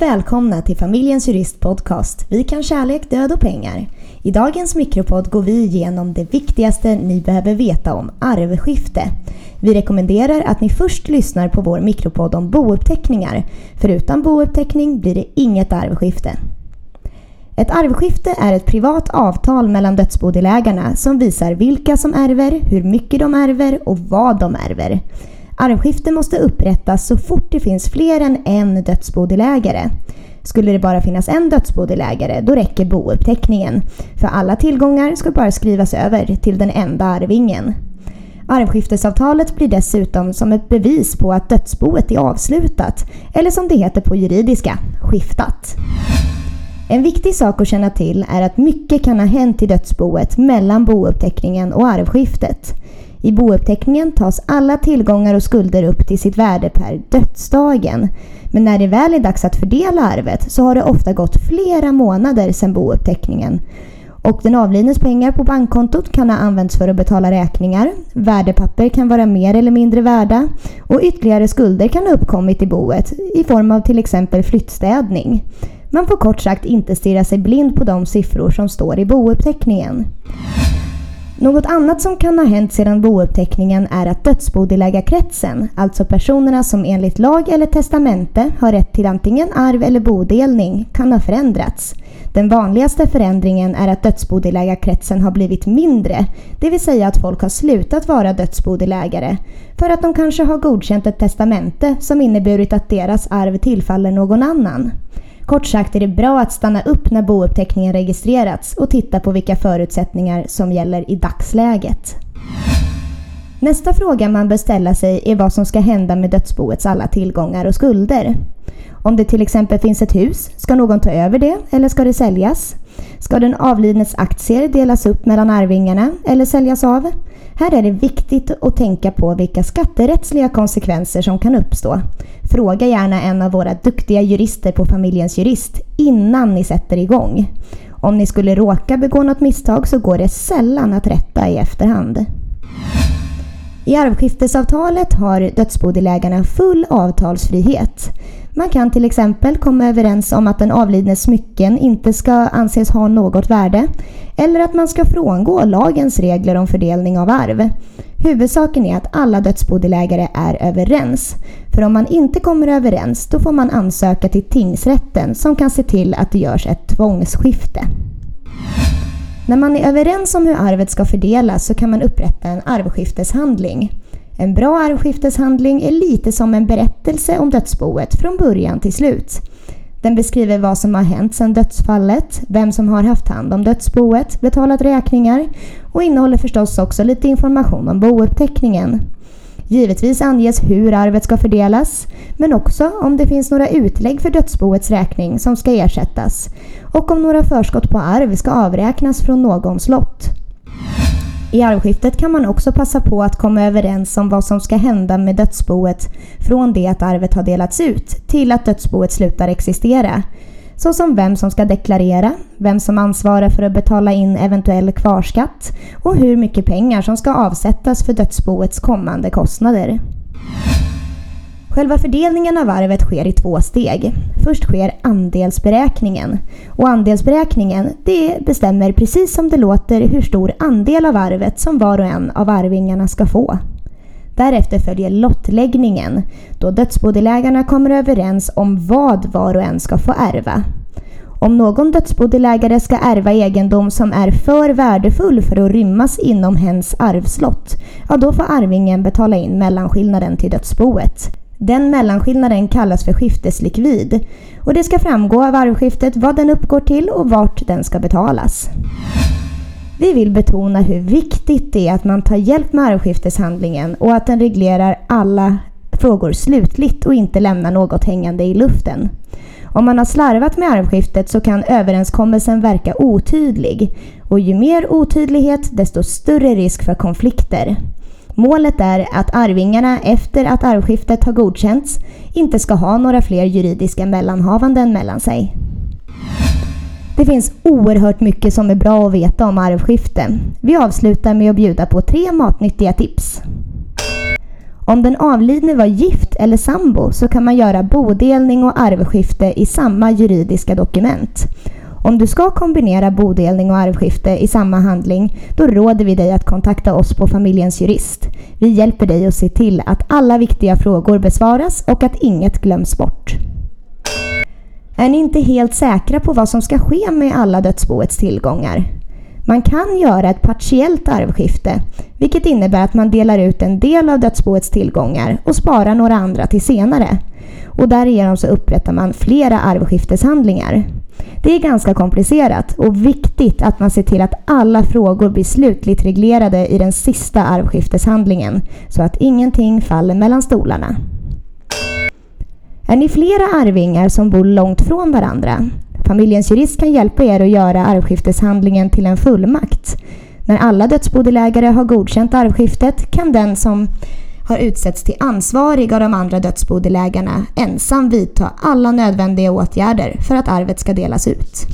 Varmt välkomna till Familjens Jurist Podcast. Vi kan kärlek, död och pengar. I dagens mikropodd går vi igenom det viktigaste ni behöver veta om arvskifte. Vi rekommenderar att ni först lyssnar på vår mikropodd om bouppteckningar. För utan bouppteckning blir det inget arvskifte. Ett arvskifte är ett privat avtal mellan dödsbodelägarna som visar vilka som ärver, hur mycket de ärver och vad de ärver. Arvskifte måste upprättas så fort det finns fler än en dödsbodelägare. Skulle det bara finnas en dödsbodelägare, då räcker bouppteckningen. För alla tillgångar ska bara skrivas över till den enda arvingen. Arvskiftesavtalet blir dessutom som ett bevis på att dödsboet är avslutat, eller som det heter på juridiska, skiftat. En viktig sak att känna till är att mycket kan ha hänt i dödsboet mellan bouppteckningen och arvskiftet. I bouppteckningen tas alla tillgångar och skulder upp till sitt värde per dödsdagen. Men när det väl är dags att fördela arvet så har det ofta gått flera månader sedan bouppteckningen. Och den avlidnes pengar på bankkontot kan ha använts för att betala räkningar, värdepapper kan vara mer eller mindre värda och ytterligare skulder kan ha uppkommit i boet i form av till exempel flyttstädning. Man får kort sagt inte stirra sig blind på de siffror som står i bouppteckningen. Något annat som kan ha hänt sedan bouppteckningen är att dödsbodelägarkretsen, alltså personerna som enligt lag eller testamente har rätt till antingen arv eller bodelning, kan ha förändrats. Den vanligaste förändringen är att dödsbodelägarkretsen har blivit mindre, det vill säga att folk har slutat vara dödsbodelägare för att de kanske har godkänt ett testamente som inneburit att deras arv tillfaller någon annan. Kort sagt är det bra att stanna upp när bouppteckningen registrerats och titta på vilka förutsättningar som gäller i dagsläget. Nästa fråga man bör ställa sig är vad som ska hända med dödsboets alla tillgångar och skulder. Om det till exempel finns ett hus, ska någon ta över det eller ska det säljas? Ska den avlidnes aktier delas upp mellan arvingarna eller säljas av? Här är det viktigt att tänka på vilka skatterättsliga konsekvenser som kan uppstå. Fråga gärna en av våra duktiga jurister på Familjens Jurist innan ni sätter igång. Om ni skulle råka begå något misstag så går det sällan att rätta i efterhand. I arvskiftesavtalet har dödsbodelägarna full avtalsfrihet. Man kan till exempel komma överens om att den avlidnes smycken inte ska anses ha något värde eller att man ska frångå lagens regler om fördelning av arv. Huvudsaken är att alla dödsbodelägare är överens. För om man inte kommer överens då får man ansöka till tingsrätten som kan se till att det görs ett tvångsskifte. När man är överens om hur arvet ska fördelas så kan man upprätta en arvskifteshandling. En bra arvskifteshandling är lite som en berättelse om dödsboet från början till slut. Den beskriver vad som har hänt sedan dödsfallet, vem som har haft hand om dödsboet, betalat räkningar och innehåller förstås också lite information om bouppteckningen. Givetvis anges hur arvet ska fördelas, men också om det finns några utlägg för dödsboets räkning som ska ersättas och om några förskott på arv ska avräknas från någons lott. I arvskiftet kan man också passa på att komma överens om vad som ska hända med dödsboet från det att arvet har delats ut till att dödsboet slutar existera. Såsom vem som ska deklarera, vem som ansvarar för att betala in eventuell kvarskatt och hur mycket pengar som ska avsättas för dödsboets kommande kostnader. Själva fördelningen av arvet sker i två steg. Först sker andelsberäkningen. Och andelsberäkningen det bestämmer precis som det låter hur stor andel av arvet som var och en av arvingarna ska få. Därefter följer lottläggningen då dödsbodelägarna kommer överens om vad var och en ska få ärva. Om någon dödsbodelägare ska ärva egendom som är för värdefull för att rymmas inom hens arvslott, ja då får arvingen betala in mellanskillnaden till dödsboet. Den mellanskillnaden kallas för skifteslikvid och det ska framgå av arvskiftet vad den uppgår till och vart den ska betalas. Vi vill betona hur viktigt det är att man tar hjälp med arvskifteshandlingen och att den reglerar alla frågor slutligt och inte lämnar något hängande i luften. Om man har slarvat med arvskiftet så kan överenskommelsen verka otydlig och ju mer otydlighet desto större risk för konflikter. Målet är att arvingarna efter att arvskiftet har godkänts inte ska ha några fler juridiska mellanhavanden mellan sig. Det finns oerhört mycket som är bra att veta om arvskifte. Vi avslutar med att bjuda på tre matnyttiga tips. Om den avlidne var gift eller sambo så kan man göra bodelning och arvskifte i samma juridiska dokument. Om du ska kombinera bodelning och arvskifte i samma handling, då råder vi dig att kontakta oss på Familjens Jurist. Vi hjälper dig att se till att alla viktiga frågor besvaras och att inget glöms bort. Är ni inte helt säkra på vad som ska ske med alla dödsboets tillgångar? Man kan göra ett partiellt arvskifte, vilket innebär att man delar ut en del av dödsboets tillgångar och sparar några andra till senare. Och därigenom så upprättar man flera arvskifteshandlingar. Det är ganska komplicerat och viktigt att man ser till att alla frågor blir slutligt reglerade i den sista arvskifteshandlingen så att ingenting faller mellan stolarna. Är ni flera arvingar som bor långt från varandra? Familjens jurist kan hjälpa er att göra arvskifteshandlingen till en fullmakt. När alla dödsbodelägare har godkänt arvskiftet kan den som har utsetts till ansvarig av de andra dödsbodelägarna ensam vidta alla nödvändiga åtgärder för att arvet ska delas ut.